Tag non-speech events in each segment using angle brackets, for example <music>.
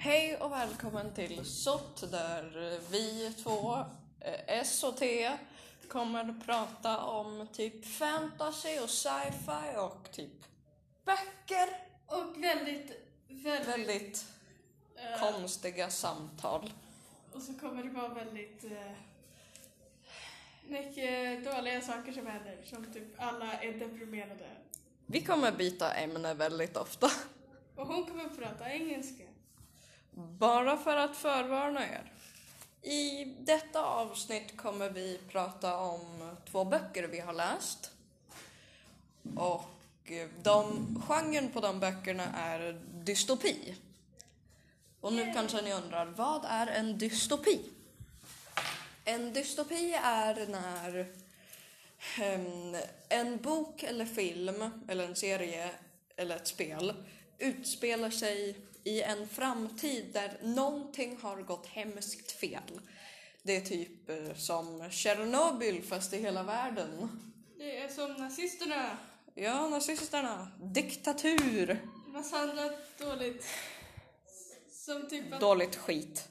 Hej och välkommen till SOT där vi två, eh, S och T, kommer att prata om typ fantasy och sci-fi och typ böcker. Och väldigt, väldigt... Väldigt eh, konstiga samtal. och så kommer det vara väldigt... eh, mycket dåliga saker som händer. Som typ alla är deprimerade. Vi kommer byta ämne väldigt ofta. Och hon kommer prata engelska. Bara för att förvarna er. I detta avsnitt kommer vi prata om två böcker vi har läst. Och eh, de, genren på de böckerna är dystopi. Och nu kanske ni undrar, vad är en dystopi? En dystopi är när en bok eller film eller en serie eller ett spel utspelar sig i en framtid där någonting har gått hemskt fel. Det är typ eh, som Tjernobyl fast i hela världen. Det är som nazisterna. Ja, nazisterna. Diktatur. Massa annat dåligt. Som typ att Dåligt skit.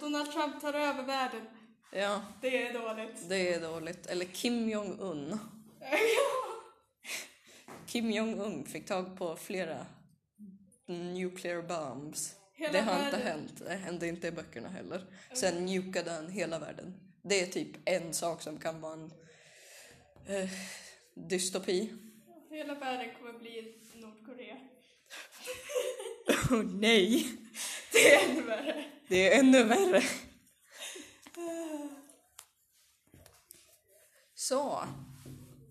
Donald Trump tar över världen. Ja, Det är dåligt. det är dåligt. Eller Kim Jong-Un. <laughs> Kim Jong-Un fick tag på flera nuclear bombs. Hela det har inte världen. hänt. Det hände inte i böckerna heller. Sen nukade han hela världen. Det är typ en sak som kan vara en eh, dystopi. Hela världen kommer bli Nordkorea. Åh <laughs> nej! Det är ännu värre. Det är ännu värre. Så,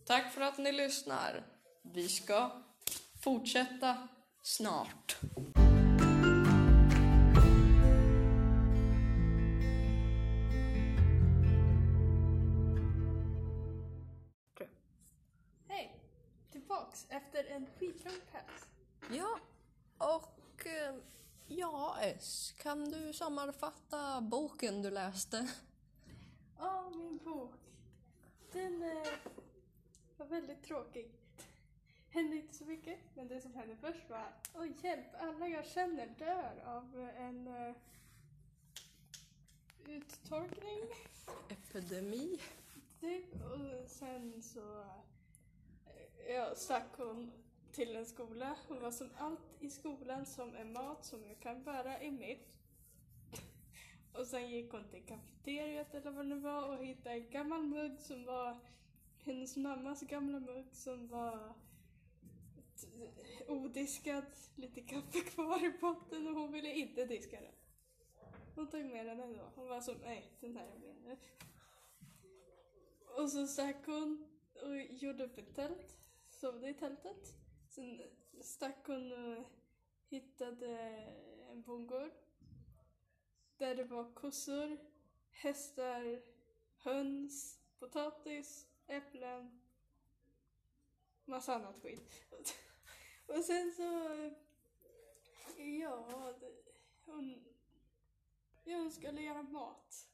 tack för att ni lyssnar. Vi ska fortsätta snart. Hej! Tillbaks efter en skitlång paus. Ja, och eh, ja, S, kan du sammanfatta boken du läste? Ja, min bok. Den eh, var väldigt tråkig. Hände inte så mycket, men det som hände först var Oj, hjälp! Alla jag känner dör av eh, en eh, uttorkning. Epidemi. Typ. Och sen så eh, ja, stack hon till en skola. Hon var som allt i skolan som är mat som jag kan bära i mitt. Och sen gick hon till kafeteriet eller vad det var och hittade en gammal mugg som var hennes mammas gamla mugg som var odiskad, lite kaffe kvar i potten och hon ville inte diska den. Hon tog med den ändå. Hon var så, nej, den här är min. Och så stack hon och gjorde upp ett tält, sovde i tältet. Sen stack hon och hittade en bondgård där det var kossor, hästar, höns, potatis, äpplen, massa annat skit. Och sen så, ja, hon, ja, hon skulle göra mat.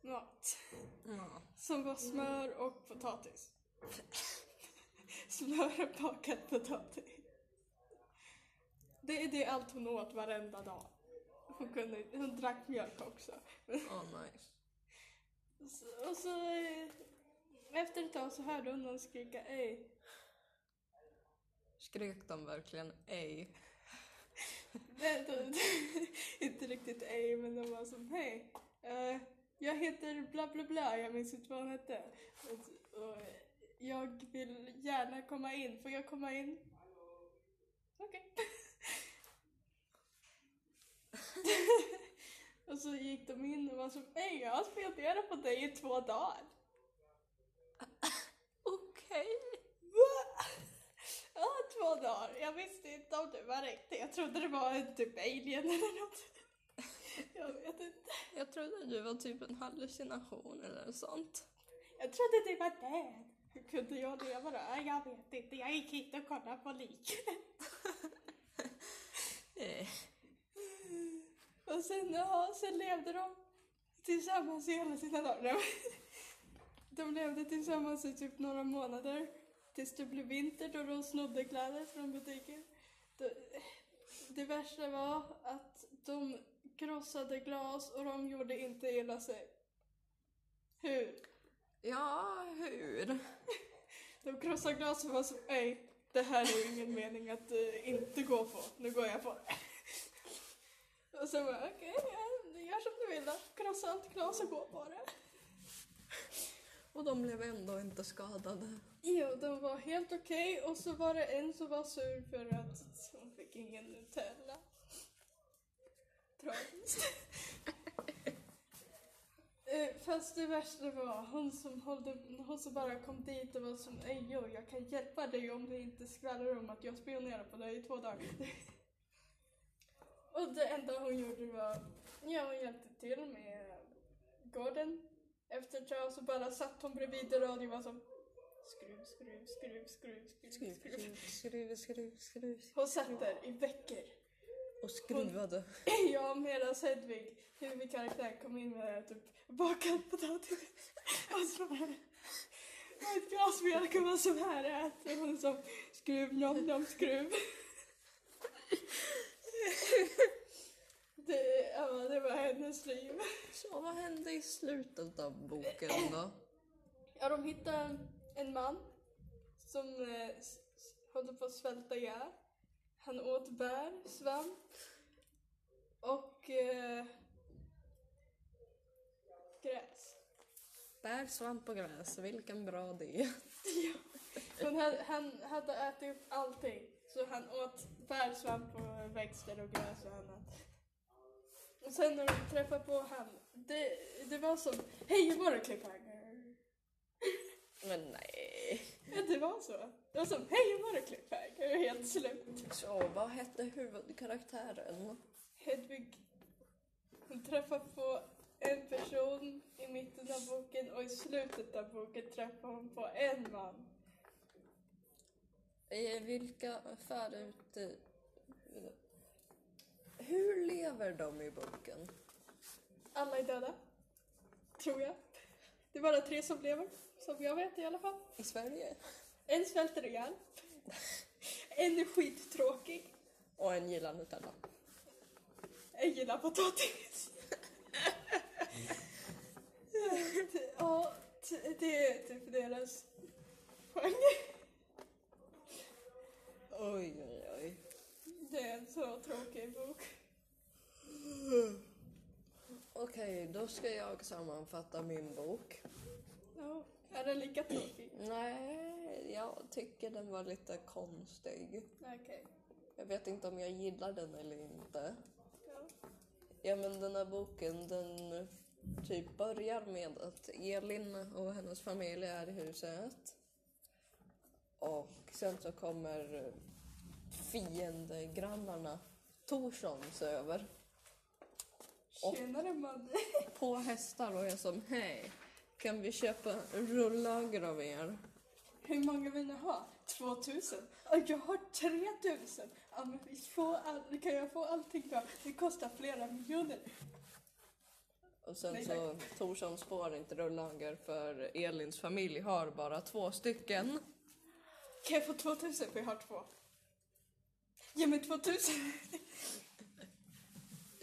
Mat. Ja. Som var smör och potatis. smör och bakad potatis. Det är det allt hon åt varenda dag. Hon, kunde, hon drack mjölk också. Oh, nice. Så- Och så eh, efter ett tag så hörde hon någon skrika ej. Skrek de verkligen ej? Nej, <laughs> Inte riktigt ej men de var som hej. eh, jag heter bla bla bla, jag minns inte vad hon hette. Och, och jag vill gärna komma in, får jag komma in? Okej. <laughs> och så gick de in och var som hej jag har spionerat på dig i två dagar. <laughs> Okej. Va? Två dagar. Jag visste inte om det var riktigt. Jag trodde det var en typ alien eller något. Jag vet inte. Jag trodde du var typ en hallucination eller sånt. Jag trodde det var död. Hur kunde jag leva då? Ja, Jag vet inte. Jag gick hit och kollade på lik. <laughs> Eh. Och sen, ja, sen levde de tillsammans i hela sina dagar. De levde tillsammans i typ några månader. Tills det blev vinter då de snodde kläder från butiken. Det värsta var att de krossade glas och de gjorde inte illa sig. Hur? Ja, hur? <laughs> De krossade glas och var så nej, det här är ju ingen mening att eh, inte gå på. Nu går jag på det. <laughs> Och så bara okej, ja, gör som du vill då. Krossa allt glas och gå på det. Och de blev ändå inte skadade. Jo, de var helt okej och så var det en som var sur för att hon fick ingen Nutella. Tragiskt. <laughs> Eh, fast det värsta var hon som, hållde, hon som bara kom dit och var som Ej, jo, jag kan hjälpa dig om du inte skvallrar om att jag spionerar på dig i två dagar. och det enda hon gjorde var, ja hon hjälpte till med gården. Efter ett tag så bara satt hon bredvid radion och var som skruv, skruv, skruv, skruv, skruv, skruv. skruv, skruv, skruv. Hon satt där i veckor. Och skruvade. <laughs> Jag medan Hedvig, huvudkaraktären, kom in med typ bakad potatis. <laughs> Och så här. Och ett glas mjölk och var så här äter hon som skruv, nom, nom, skruv. <laughs> Det, ja, det var hennes liv. Så vad hände i slutet av boken då? Ja, de hittade en man som eh, håller på att svälta ihjäl. Han åt bär, svamp och eh, gräs. Bär, svamp och gräs, vilken bra diet. <laughs> Men han, han hade ätit upp allting. Så han åt bär, svamp och växter och gräs och annat. Och sen när de träffade på han, det, det var som, hej var det cliffhanger? Men nej. Ja, det var så. Det var som, hej var det cliffhanger? Helt slut. Så vad hette huvudkaraktären? Hedvig hon träffar på en person i mitten av boken och i slutet av boken träffar hon på en man. I vilka förut... eh, Hur lever de i boken? Alla är döda. Tror jag. Det är bara tre som lever, som jag vet i alla fall. I Sverige? En svälter ihjäl. <laughs> En är skittråkig. Och en gillar Nutella. En gillar potatis. Det- <laughs> Ja, det är typ deras poäng. Oj, oj, oj. Det är en så tråkig bok. <laughs> Okej, då ska jag sammanfatta min bok. Ja, är den lika tråkig? Nej, jag tycker den var lite konstig. Okej. Jag vet inte om jag gillar den eller inte. Ja. Ja, men den här boken den typ börjar med att Elin och hennes familj är i huset. Och sen så kommer fiendegrannarna Torssons över Tjenare Madde. på hästar och är som hej, kan vi köpa rullager av er? Hur många vill ni ha? 2000? Ja, Jag har 3000. Ja, men vi får all, kan jag få allting då? Det kostar flera miljoner. Och sen Nej, så Torssons får inte rullager för Elins familj har bara två stycken. Kan jag få 2000 för jag har två? Ge mig 2000.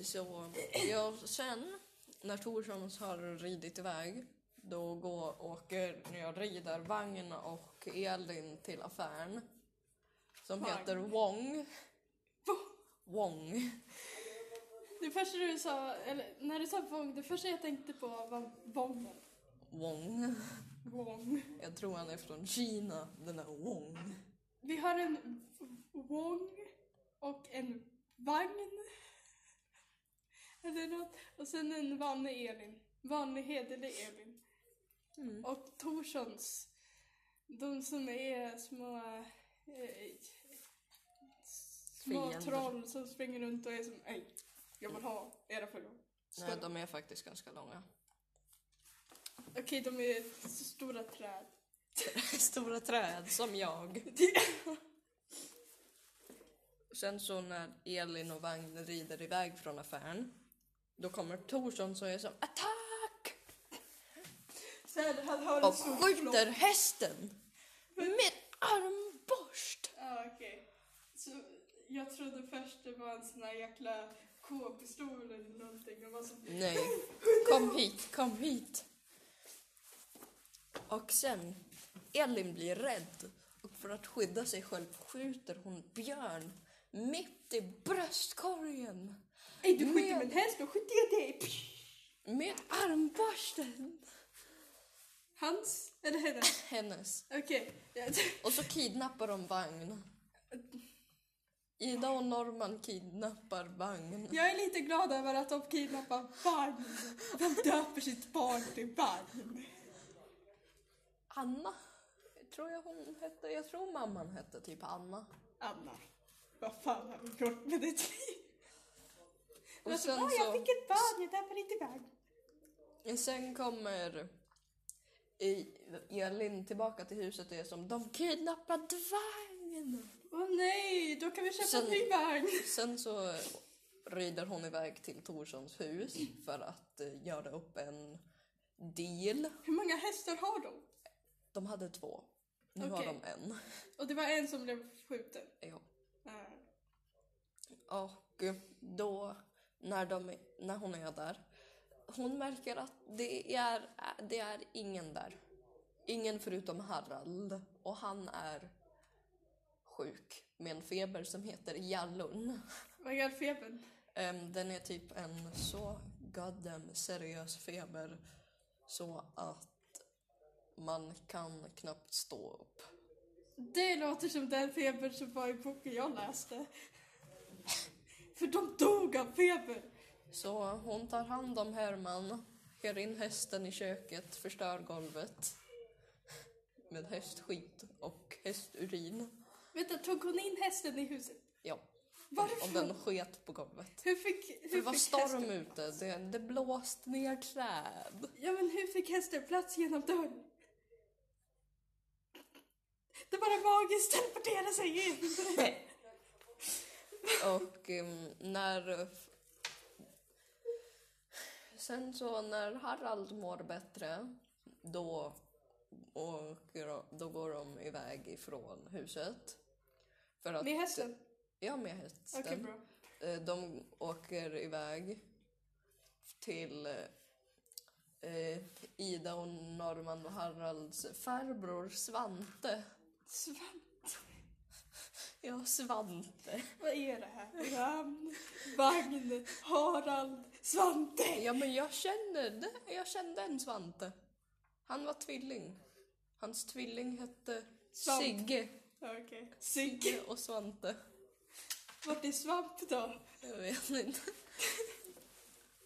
Så ja, sen när Torssons har ridit iväg då går, åker jag rider vagn och Elin till affären som Vagn. heter Wong. Wong. Det första du sa, eller när du sa vång, det första jag tänkte på var vången. Wong. Vång. Jag tror han är från Kina, den där Wong. Vi har en vång och en vagn. Något. Och sen en vanlig Elin. Vanlig hederlig Elin. Mm. Och Torssons. De som är små... Eh, små Fiender. troll som springer runt och är som Ej, jag vill ha era följare. Nej, de är faktiskt ganska långa. Okej, de är stora träd. <laughs> Stora träd som jag. <laughs> Sen så när Elin och Vagn rider iväg från affären då kommer Torsson så är som attack han har en och stor skjuter hästen med armborst. Ja, okej. Så Jag trodde först det var en sån här jäkla k-pistol eller någonting och var så... Nej. <laughs> Kom hit, kom hit. Och sen, Elin blir rädd och för att skydda sig själv skjuter hon Björn mitt i bröstkorgen Ej, du skjuter med en häst, då skjuter jag dig! med armborsten. Hans? Eller hennes? <laughs> Hennes. Okej. Och så kidnappar de vagn. Ida och Norman kidnappar vagn. Jag är lite glad över att de kidnappar Vagn. De döper sitt barn till Vagn. Anna, tror jag hon hette. Jag tror mamman hette typ Anna. Anna, vad fan har vi gjort med ditt liv? Och Och så, sen ah, jag så- fick ett barn, jag döper inte Vagn. Sen kommer Elin tillbaka till huset och är som de kidnappade vagn. Åh nej, då kan vi köpa Sen- en ny vagn. Sen så rider hon iväg till Torssons hus för att eh, göra upp en deal. Hur många hästar har de? De hade två. Nu har Okej. de en. Och det var en som blev skjuten. Ja. Ah. Och då, när, de, när hon är där, hon märker att det är, det är ingen där. Ingen förutom Harald. Och han är sjuk med en feber som heter Jallun. Vad gör febern? Den är typ en så goddamn seriös feber så att man kan knappt stå upp. Det låter som den feber som var i boken jag läste. För de dog av feber. Så hon tar hand om Herman, kör in hästen i köket, förstör golvet med hästskit och hästurin. Vänta, tog hon in hästen i huset? Ja, Varför? och den sket på golvet. Hur fick, hur För det var fick storm hästen... ute, det, det blåste ner träd. Ja, men hur fick hästen plats genom dörren? Det bara magiskt teleporterade sig in. <laughs> Och em, när... Sen så när Harald mår bättre, då, de- då går de iväg ifrån huset. För att, Med hästen? Ja, med hästen. Bra. Eh, De åker iväg till eh, Ida och Norman och Haralds farbror Svante. Svant. Ja, Svante. Vad är det här? Ram, vagn, Harald, Svante. Ja, men jag känner det. Jag kände en Svante. Han var tvilling. Hans tvilling hette Svant. Sigge Okej. Sigge. och Svante. Vart är Svamp då? Jag vet inte.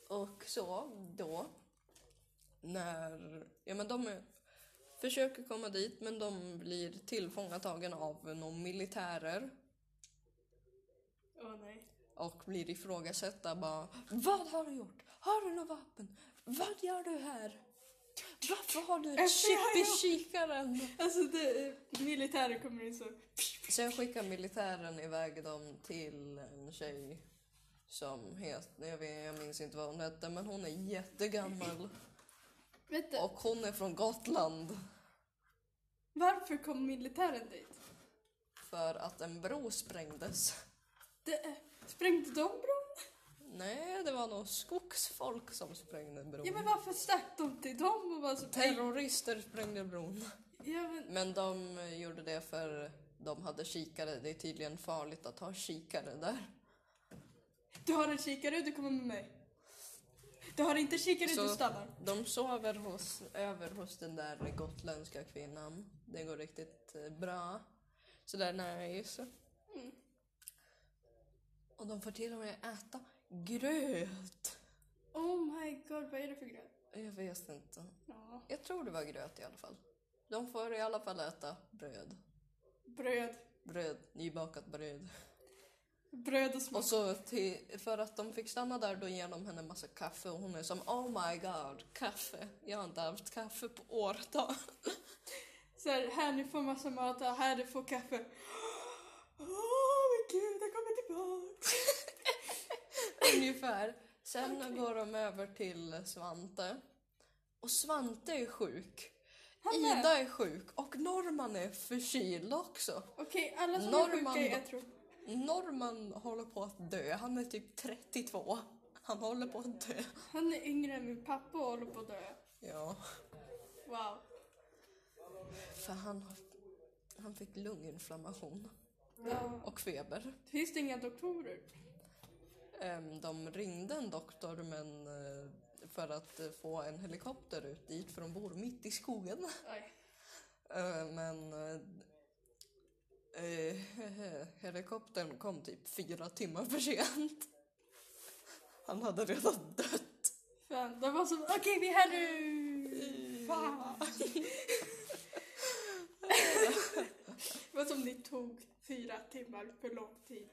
Och så då, när, ja men de är, försöker komma dit men de blir tillfångatagna av någon militärer Åh nej. och blir ifrågasatta bara Vad har du gjort? Har du något vapen? Vad gör du här? Varför har du ett chip i kikaren? Alltså det, militären kommer in så. Sen skickar militären iväg dem till en tjej som heter, jag, vet, jag minns inte vad hon hette, men hon är jättegammal. Vänta, Och hon är från Gotland. varför kom militären dit? För att en bro sprängdes. Det, sprängde de bron? Nej, det var nog skogsfolk som sprängde bron. Ja men varför stack de till dem och var så... Terrorister sprängde bron. Ja men, Men de gjorde det för de hade kikare. Det är tydligen farligt att ha kikare där. du har en kikare, du kommer med mig. Du har inte kikare, Så- du stannar. De sover hos, över hos den där gotländska kvinnan. Det går riktigt eh, bra. Så det är nice. Mm. Och de får till och med äta gröt. Oh my god, vad är det för gröt? Jag vet inte. Ja, Jag tror det var gröt i alla fall. De får i alla fall äta bröd. bröd. Bröd, nybakat bröd. Bröd och smak. Och så till, för att de fick stanna där då ger de henne massa kaffe och hon är som oh my god, kaffe. Jag har inte haft kaffe på årtal. Så här, här ni får massa mat, och här du får kaffe. Åh men gud, jag kommer tillbaka. <laughs> Ungefär. Sen går de över till Svante. Och Svante är sjuk. Med. Ida är sjuk och Norman är förkyld också. Okej, alla som är Norrman sjuka är tror... Norman håller på att dö. Han är typ 32. Han håller på att dö. Han är yngre än min pappa och håller på att dö. Ja, Wow. för han, han fick lunginflammation Ja. och feber. Finns det inga doktorer? Ehm, De ringde en doktor men eh, för att eh, få en helikopter ut dit för de bor mitt i skogen. Oj. Eh, Men eh, eh, <laughs> helikoptern kom typ fyra timmar för sent. <laughs> Han hade redan dött. Fan, de var som okej vi är här nu! <laughs> Fan. det var som ni tog fyra timmar för lång tid.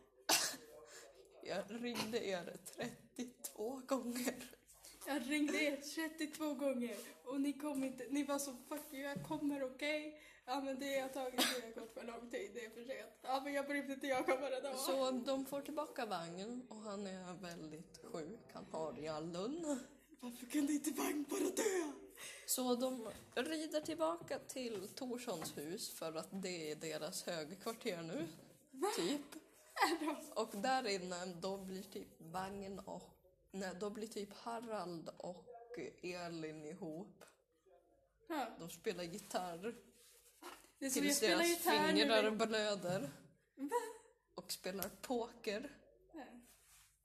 Jag ringde er 32 gånger. Jag ringde er 32 gånger och ni kom inte. Ni var så fuck you, jag kommer okej. Ja men det har tagit det har gått för lång tid, det är för sent. Ja men jag bryr inte jag kommer ändå. Så de får tillbaka vagnen och han är väldigt sjuk. Han har Jallun. Varför kunde inte Vagn bara dö? Så de rider tillbaka till Torssons hus för att det är deras högkvarter nu. Typ. Och där inne då blir typ Vagn och... Nej, då blir typ Harald och Elin ihop. Ja, De spelar gitarr det är som tills deras fingrar blöder. Va? Och spelar poker Ja.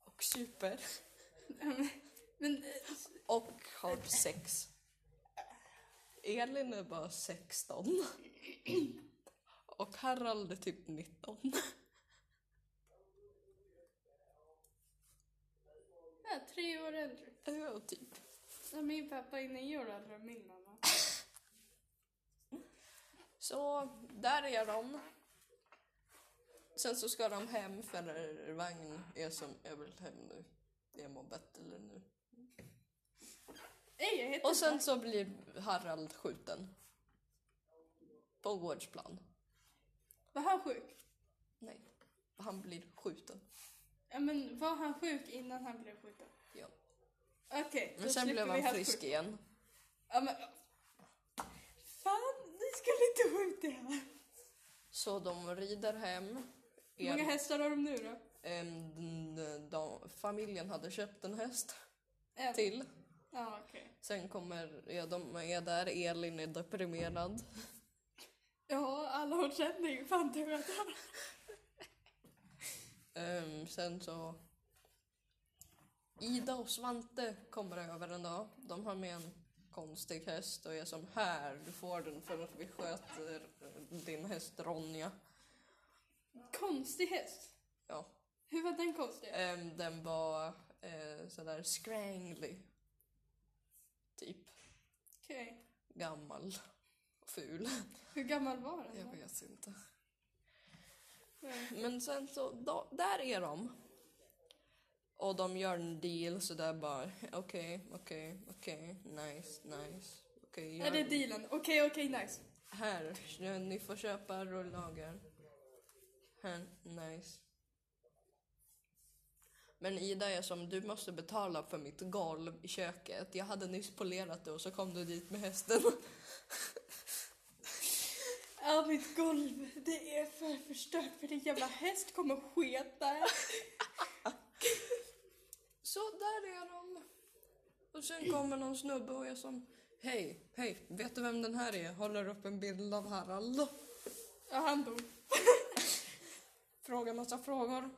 och super. Men Och har sex. Elin är bara 16. Och Harald är typ 19. ja, tre år äldre. Ja, typ. Ja, min pappa är nio år äldre än min mamma. Så där är de. Sen så ska de hem för vagn är som, jag vill hem nu. Jag mår bättre nu. Nej, jag heter Och sen så blir Harald skjuten. På gårdsplan. Var han sjuk? Nej, han blir skjuten. Ja, men var han sjuk innan han blev skjuten? Ja. Okej, då Men sen blev han frisk igen. Ja, men... Fan, skulle inte skjuta det här. Så de rider hem. Hur många hästar har de nu då? Em, de, de, familjen hade köpt en häst En. till. Ja, okej. Sen kommer, ja, de är där, Elin är deprimerad. Ja, alla är ju fan döda. Em, sen så... Ida och Svante kommer över en dag. De har med en konstig häst och är som här, du får den för att vi sköter din häst Ronja. Konstig häst. Ja. Hur var den konstig? Em, den var eh, sådär scrangly. Typ Okej. gammal och ful. Hur gammal var den? Jag vet inte. Nej. Men sen så, då, där är de. Och de gör en deal så där bara, okej, okej, okej, nice, nice. Okej, Är det dealen? Okej, okej, nice. Här, ni får köpa rullager. Här, nice. Men Ida är som, du måste betala för mitt golv i köket. Jag hade nyss polerat det och så kom du dit med hästen. <laughs> Ja, mitt golv. Det är för förstört för din jävla häst kommer sketa. Så där är de. Och sen kommer någon snubbe och är som, hej, hej, vet du vem den här är? Håller upp en bild av Harald. Ja, han dog. <laughs> Frågar massa frågor.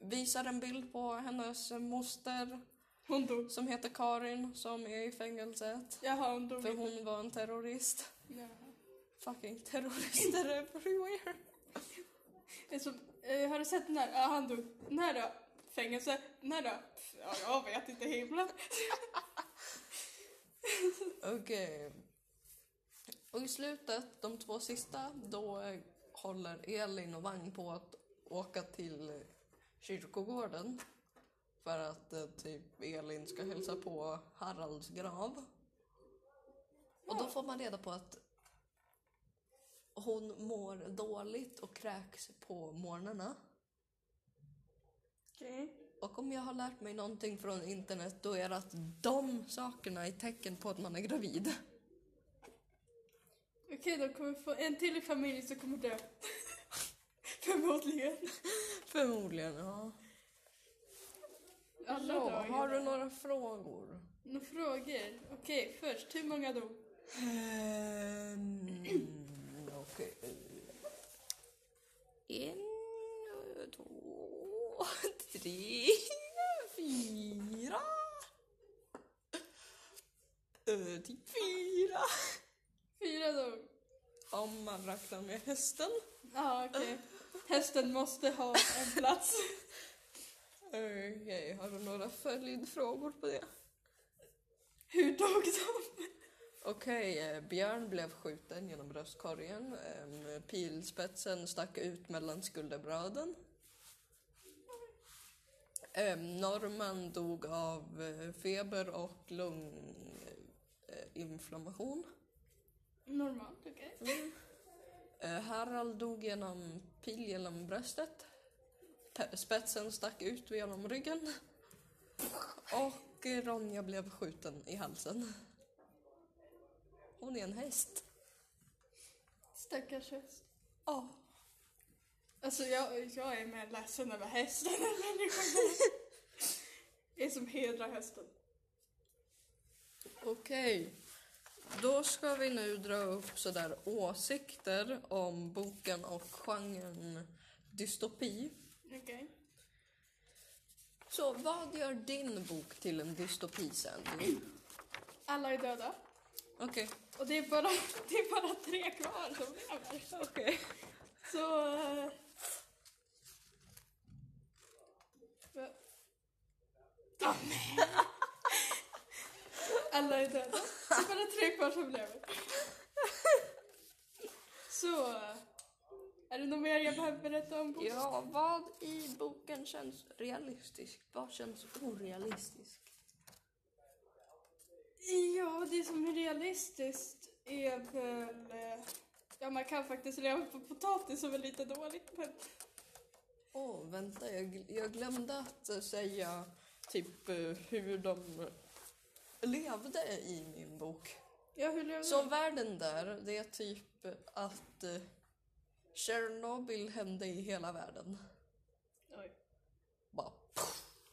<clears throat> Visar en bild på hennes moster Hon dog. som heter Karin som är i fängelset. Jaha, hon dog För inte. hon var en terrorist. Jaha. Fucking terrorister everywhere. <laughs> Som, eh, har du sett den här? Ja, han dog. När då? Fängelse? När då? Ja, jag vet inte himlen. <laughs> Okej. Och i slutet, de två sista, då eh, håller Elin och Vagn på att åka till eh, kyrkogården. För att eh, typ Elin ska hälsa på Haralds grav. Och då får man reda på att hon mår dåligt och kräks på morgnarna. Okej. Och om jag har lärt mig någonting från internet då är det att de sakerna är tecken på att man är gravid. Okej, då kommer vi få en till i familjen som kommer dö. <laughs> Förmodligen. Förmodligen, ja. Alla Så, ju har du några frågor? Några frågor? Okej, först, hur många dog? Um, <clears throat> Okej. En, två, tre, fyra. Eh, Typ fyra. Fyra dog. Om man räknar med hästen. Ja, okej. Hästen måste ha en plats. Okej, har du några följdfrågor på det? Hur dog de? Okej, eh, Björn blev skjuten genom bröstkorgen. Em, Pilspetsen stack ut mellan skulderbröden. Em, Norman dog av eh, feber och lunginflammation. Normalt, okej. Eh, Harald dog genom pil genom bröstet. Pe- Spetsen stack ut genom ryggen. Och Ronja blev skjuten i halsen. Hon är en häst. Stackars häst. Ja. Alltså jag, jag är mer ledsen över hästen än människan. <laughs> Det är som hedrar hästen. Okej. Då ska vi nu dra upp sådär åsikter om boken och genren dystopi. Okej. Så vad gör din bok till en dystopi sen? Alla är döda. Okej. Och det är bara, <laughs> det är bara tre kvar som lever. Okej. Så... eh, va- Ah, nej. Alla är döda. Det är bara tre kvar som lever. Så... Är det något mer jag behöver berätta om boken? Ja, vad i boken känns realistiskt? Vad känns orealistiskt? Ja, det som är realistiskt är väl... eh, Ja, man kan faktiskt leva på potatis som är lite dåligt, men... Åh, vänta, jag, jag glömde att säga typ eh, hur de levde i min bok. Ja, hur lever Så världen där, det är typ att eh, Tjernobyl hände i hela världen. Oj. Bara,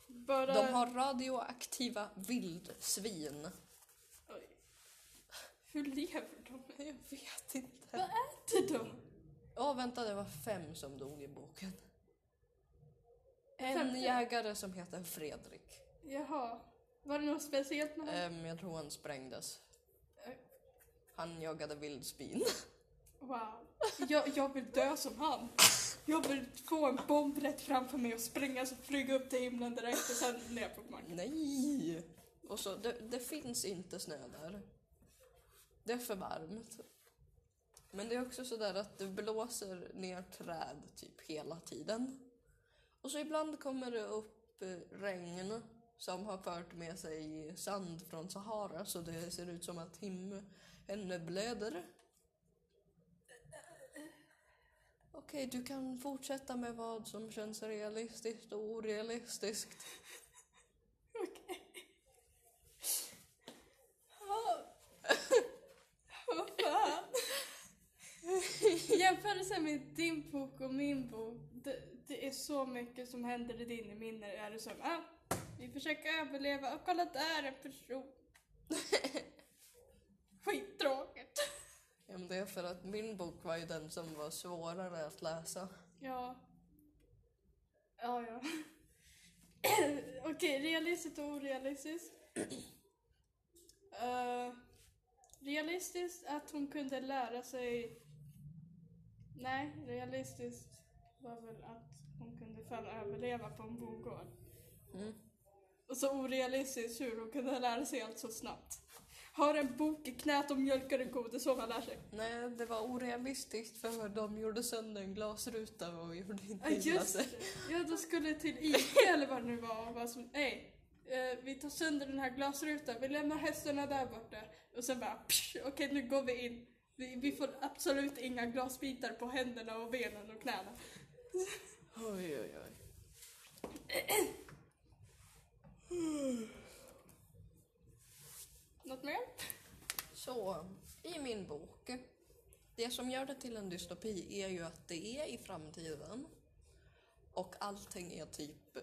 Bara... de har radioaktiva vildsvin. Oj. Hur lever de? Jag vet inte. Vad äter de? Ja, vänta, det var fem som dog i boken. En Femte? jägare som heter Fredrik. Jaha. Var det något speciellt med honom? Ehm, jag tror han sprängdes. Han jagade vildsvin. Wow. Jag, jag vill dö som han. Jag vill få en bomb rätt framför mig och spränga så flyga upp till himlen direkt och sen ner på marken. Nej! Och så, det, det finns inte snö där. Det är för varmt. Men det är också sådär att det blåser ner träd typ hela tiden. Och så ibland kommer det upp eh, regn som har fört med sig sand från Sahara så det ser ut som att himlen blöder. Okej, du kan fortsätta med vad som känns realistiskt och orealistiskt. Okej. Ja. Vad fan. Jämförelsen med din bok och min bok, det, det är så mycket som händer i din. I min är det som, ah, vi försöker överleva och kolla där är en person. <laughs> Skittråkigt. Ja, men det är för att min bok var ju den som var svårare att läsa. Ja. Ja, ja. <clears throat> Okej, realistiskt och orealistiskt. <clears throat> Eh, realistiskt att hon kunde lära sig... Nej, realistiskt var väl att hon kunde fan överleva på en bogård. Mm. Och så orealistiskt hur hon kunde lära sig allt så snabbt. Har en bok i knät och mjölkar en ko, det är så man lär sig. Nej, det var orealistiskt för de gjorde sönder en glasruta och gjorde inte Ja illa sig. det. Ja, då skulle till Ica eller vad det nu var. och Vad som, nej, eh, vi tar sönder den här glasrutan, vi lämnar hästarna där borta. Och sen bara, okej nu går vi in. Vi, vi får absolut inga glasbitar på händerna och benen och knäna. Oj, oj, oj. Något mer? Så, i min bok. Det som gör det till en dystopi är ju att det är i framtiden och allting är typ,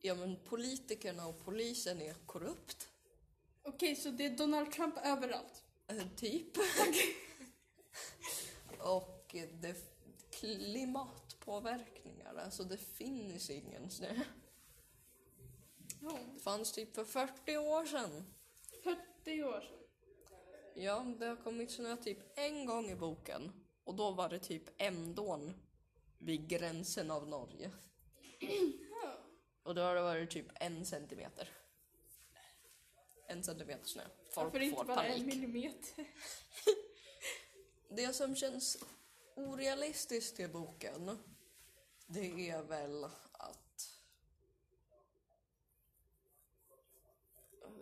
ja men politikerna och polisen är korrupt, Okej, så det är Donald Trump överallt? Eh, typ. <laughs> och det klimatpåverkningar, alltså det finns ingen snö. Ja, Det fanns typ för 40 år sedan. 40 år sedan. Ja, det har kommit snö typ en gång i boken. Och då var det typ Ändån vid gränsen av Norge. Ja. Och då har det varit typ en centimeter. En centimeter snö. Folk Varför inte får bara en panik. millimeter? <laughs> Det som känns orealistiskt i boken, det är väl att...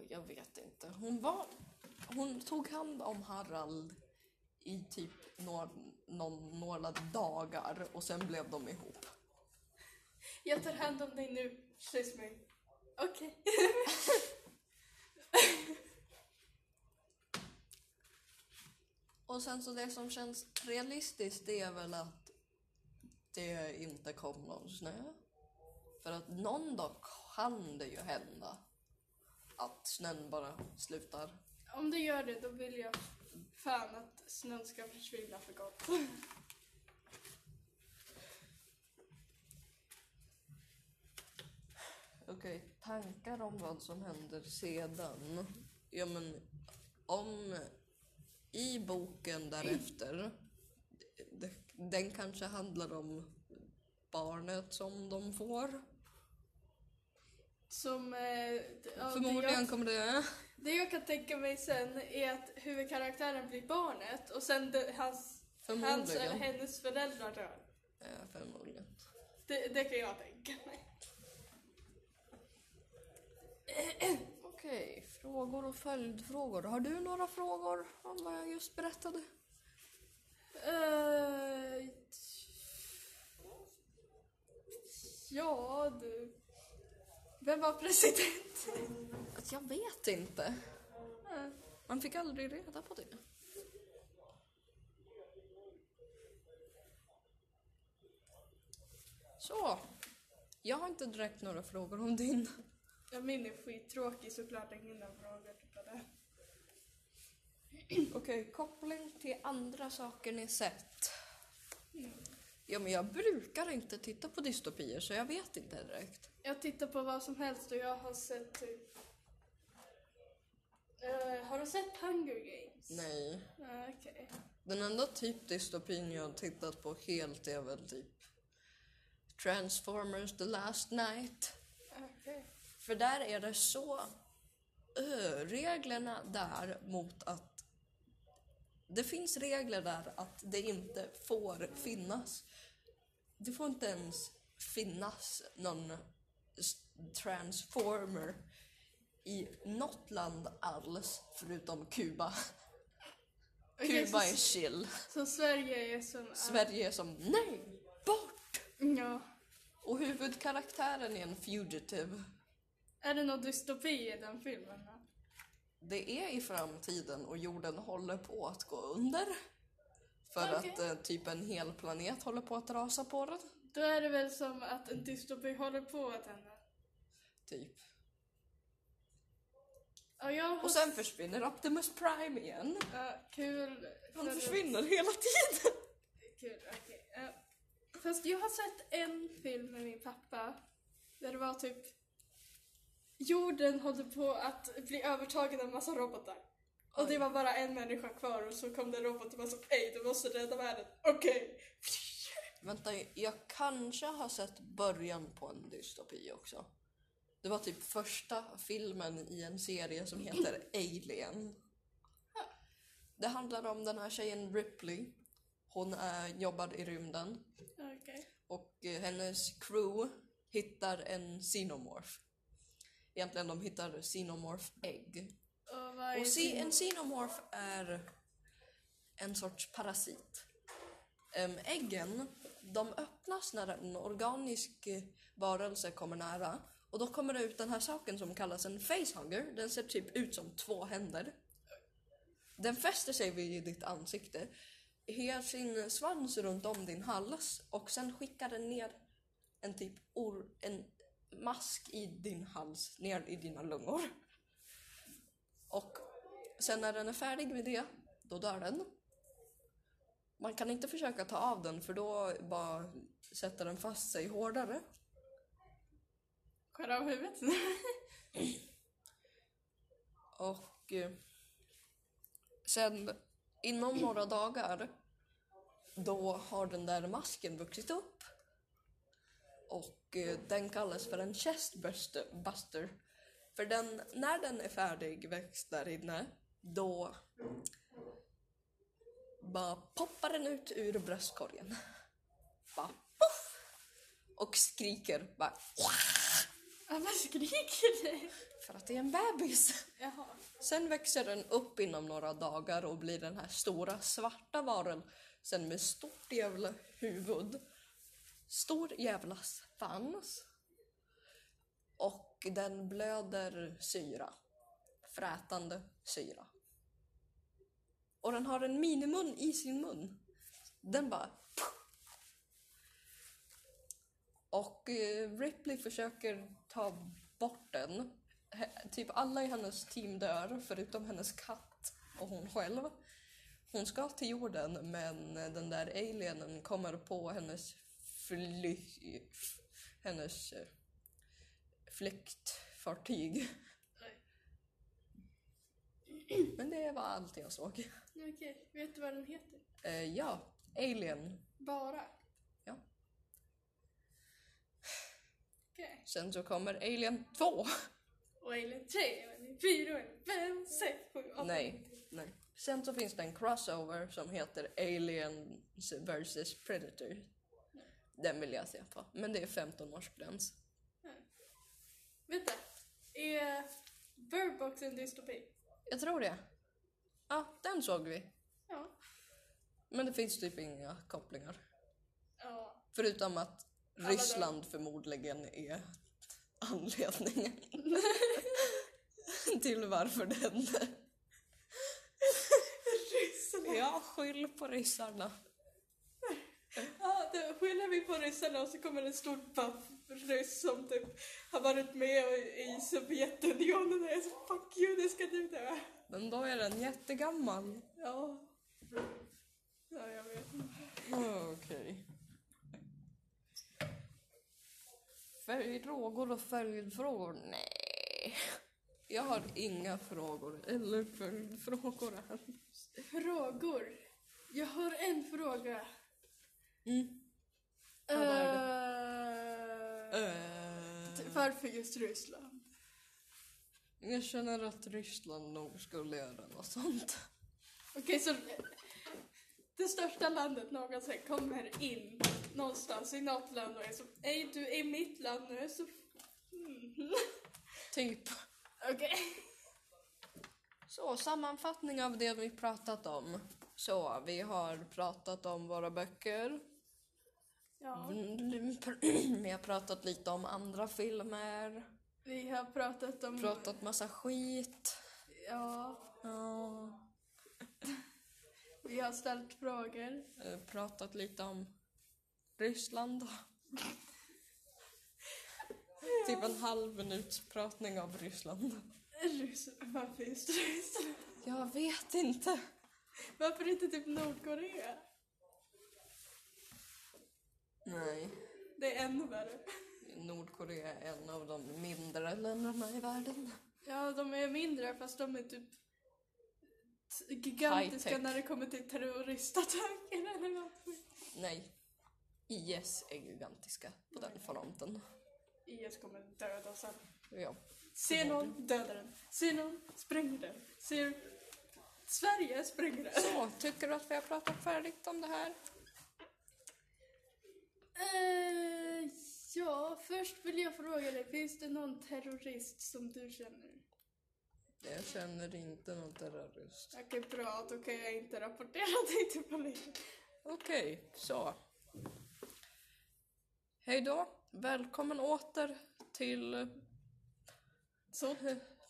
Jag vet inte. Hon var... Hon tog hand om Harald i typ några, någon, några dagar och sen blev de ihop. Jag tar hand om dig nu, kyss mig. Okej. <laughs> Och sen så det som känns realistiskt det är väl att det inte kom någon snö. För att någon dag kan det ju hända att snön bara slutar. Om du gör det, då vill jag fan att snön ska försvinna för gott. Okej, tankar om vad som händer sedan. Ja men om i boken därefter, den kanske handlar om barnet som de får. Som... Eh, ja, Förmodligen det, jag, kommer det... det jag kan tänka mig sen är att huvudkaraktären blir barnet och sen det, hans, hans eller hennes föräldrar dör. Ja, förmodligen. Det, det kan jag tänka mig. <clears throat> Okej, frågor och följdfrågor. Har du några frågor om vad jag just berättade? Uh, ja, du. Vem var president? Jag vet inte. Eh, Man fick aldrig reda på det. Så. Jag har inte direkt några frågor om din. Ja, min är skittråkig såklart. Ingen har frågor på det. <clears throat> Okej, koppling till andra saker ni sett. Ja, men jag brukar inte titta på dystopier så jag vet inte direkt. Jag tittar på vad som helst och jag har sett typ... Eh, har du sett Hunger Games? Nej. Ah, Okej. Den enda typ dystopin jag har tittat på helt är väl typ Transformers The Last Night. Okej. För där är det så... Ö, reglerna där mot att... Det finns regler där att det inte får finnas. Det får inte ens finnas någon transformer i något land alls förutom Kuba. <laughs> Kuba så- är chill. Så Sverige är som... Sverige är som nej, bort! Ja. Och huvudkaraktären är en fugitive. Är det någon dystopi i den filmen? Det är i framtiden och jorden håller på att gå under. För Okej. att eh, typ en hel planet håller på att rasa på den. Då är det väl som att en dystopi håller på att hända. Typ. Ja, jag har... Och sen försvinner Optimus Prime igen. Ja, kul. Han för- försvinner hela tiden. Kul, okej. Ja. Fast jag har sett en film med min pappa där det var typ jorden håller på att bli övertagen av en massa robotar. Och det Oj. var bara en människa kvar och så kom det en robot och var så hej du måste rädda världen. Okej. Vänta, jag kanske har sett början på en dystopi också. Det var typ första filmen i en serie som heter <clears throat> Alien. Det handlar om den här tjejen Ripley. Hon är, jobbar i rymden Okej. och eh, hennes crew hittar en xenomorph. Egentligen de hittar xenomorph ägg. Och Och din- en xenomorph är en sorts parasit. Äggen, de öppnas när en organisk varelse kommer nära. Och då kommer det ut den här saken som kallas en facehugger. Den ser typ ut som två händer. Den fäster sig vid ditt ansikte. har sin svans runt om din hals och sen skickar den ner en typ or, en mask i din hals ner i dina lungor. Och sen när den är färdig med det, då dör den. Man kan inte försöka ta av den för då bara sätter den fast sig hårdare. Skär av huvudet. <laughs> Och eh, sen inom några dagar då har den där masken vuxit upp. Och eh, den kallas för en chestbuster. För den, när den är färdigväxt där inne då bara poppar den ut ur bröstkorgen. Bara poff! Och skriker bara vad skriker du? för att det är en bebis. Jaha. Sen växer den upp inom några dagar och blir den här stora svarta varelsen med stort jävla huvud. Stor jävla svans. Och den blöder syra. Frätande syra. Och den har en minimun i sin mun. Den bara... Och eh, Ripley försöker ta bort den. Typ alla i hennes team dör förutom hennes katt och hon själv. Hon ska till jorden men den där alienen kommer på hennes fly... hennes eh, flyktfartyg. Men det var allt jag såg. Okej, vet du vad den heter? Eh, ja, Alien. Bara? Ja. Okej. Sen så kommer Alien 2. Och Alien 3, Alien 4, Alien 5, 6, 7, 8. Nej, nej. Sen så finns det en crossover som heter Aliens vs Predator. Den vill jag se på. Men det är 15 års gräns. Vänta. Är Bird Box en dystopi? Jag tror det. Ja, den såg vi. Ja. Men det finns typ inga kopplingar. Ja. Förutom att Alla Ryssland förmodligen är anledningen <laughs> till varför det hände. Ryssarna. Jag skyll på ryssarna. Ja, då skyller vi på ryssarna och så kommer en stor buff ryss som typ har varit med i Sovjetunionen och är så fuck you, det ska du dö. Men då är den jättegammal. Ja. Ja, jag vet. Okej. Frågor och följdfrågor? Nej. Jag har inga frågor eller följdfrågor här. Frågor. Jag har en fråga. Mm. Uh, vad Eh, Eh, varför just Ryssland? jag känner att Ryssland nog skulle göra något sånt. Okej, så det största landet någonsin kommer in någonstans i något land och är så Ej, du är mitt land nu så... Mm. Typ. Okej. Så, sammanfattning av det vi pratat om. Så, vi har pratat om våra böcker. Ja, Mm, <clears throat> Vi har pratat lite om andra filmer. vi har pratat om... Pratat massa skit. Ja, Ja. <laughs> vi har ställt frågor. Eh, Pratat lite om Ryssland. <laughs> Typ en halv minuts pratning av Ryssland. Ryssland. Varför just Ryssland? Jag vet inte. Varför inte typ Nordkorea? Nej. Det är ännu värre. Nordkorea är en av de mindre länderna i världen. Ja, de är mindre fast de är typ gigantiska när det kommer till terroristattacker eller något. Nej. IS är gigantiska på den fronten. IS kommer döda sen. Ja. Ser någon, döda den. Ser någon, spränger den. Ser Sverige, spränger den. Så, tycker du att vi har pratat färdigt om det här? Eh, ja, först vill jag fråga dig, finns det någon terrorist som du känner? Jag känner inte någon terrorist. Okej, bra, då kan jag inte rapportera <laughs> dig till polisen. Okej, så. Hej då. Välkommen åter till... Så,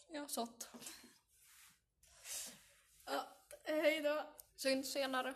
Ja, sånt hej då. Syns senare.